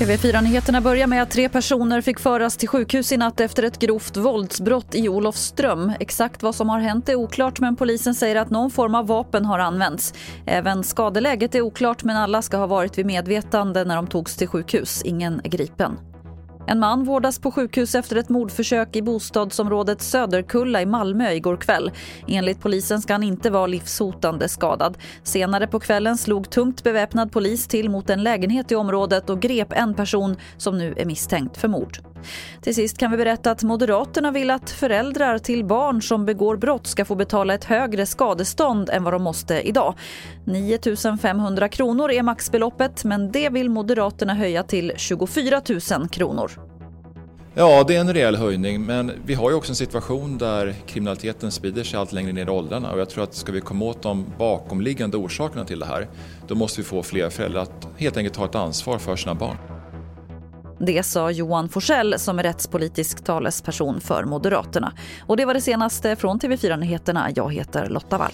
TV4-nyheterna börjar med att tre personer fick föras till sjukhus i natt efter ett grovt våldsbrott i Olofström. Exakt vad som har hänt är oklart men polisen säger att någon form av vapen har använts. Även skadeläget är oklart men alla ska ha varit vid medvetande när de togs till sjukhus. Ingen är gripen. En man vårdas på sjukhus efter ett mordförsök i bostadsområdet Söderkulla i Malmö igår kväll. Enligt polisen ska han inte vara livshotande skadad. Senare på kvällen slog tungt beväpnad polis till mot en lägenhet i området och grep en person som nu är misstänkt för mord. Till sist kan vi berätta att Moderaterna vill att föräldrar till barn som begår brott ska få betala ett högre skadestånd än vad de måste idag. 9 500 kronor är maxbeloppet men det vill Moderaterna höja till 24 000 kronor. Ja, det är en rejäl höjning men vi har ju också en situation där kriminaliteten sprider sig allt längre ner i åldrarna och jag tror att ska vi komma åt de bakomliggande orsakerna till det här då måste vi få fler föräldrar att helt enkelt ta ett ansvar för sina barn. Det sa Johan Forsell som är rättspolitisk talesperson för Moderaterna. Och det var det senaste från TV4 Nyheterna. Jag heter Lotta Wall.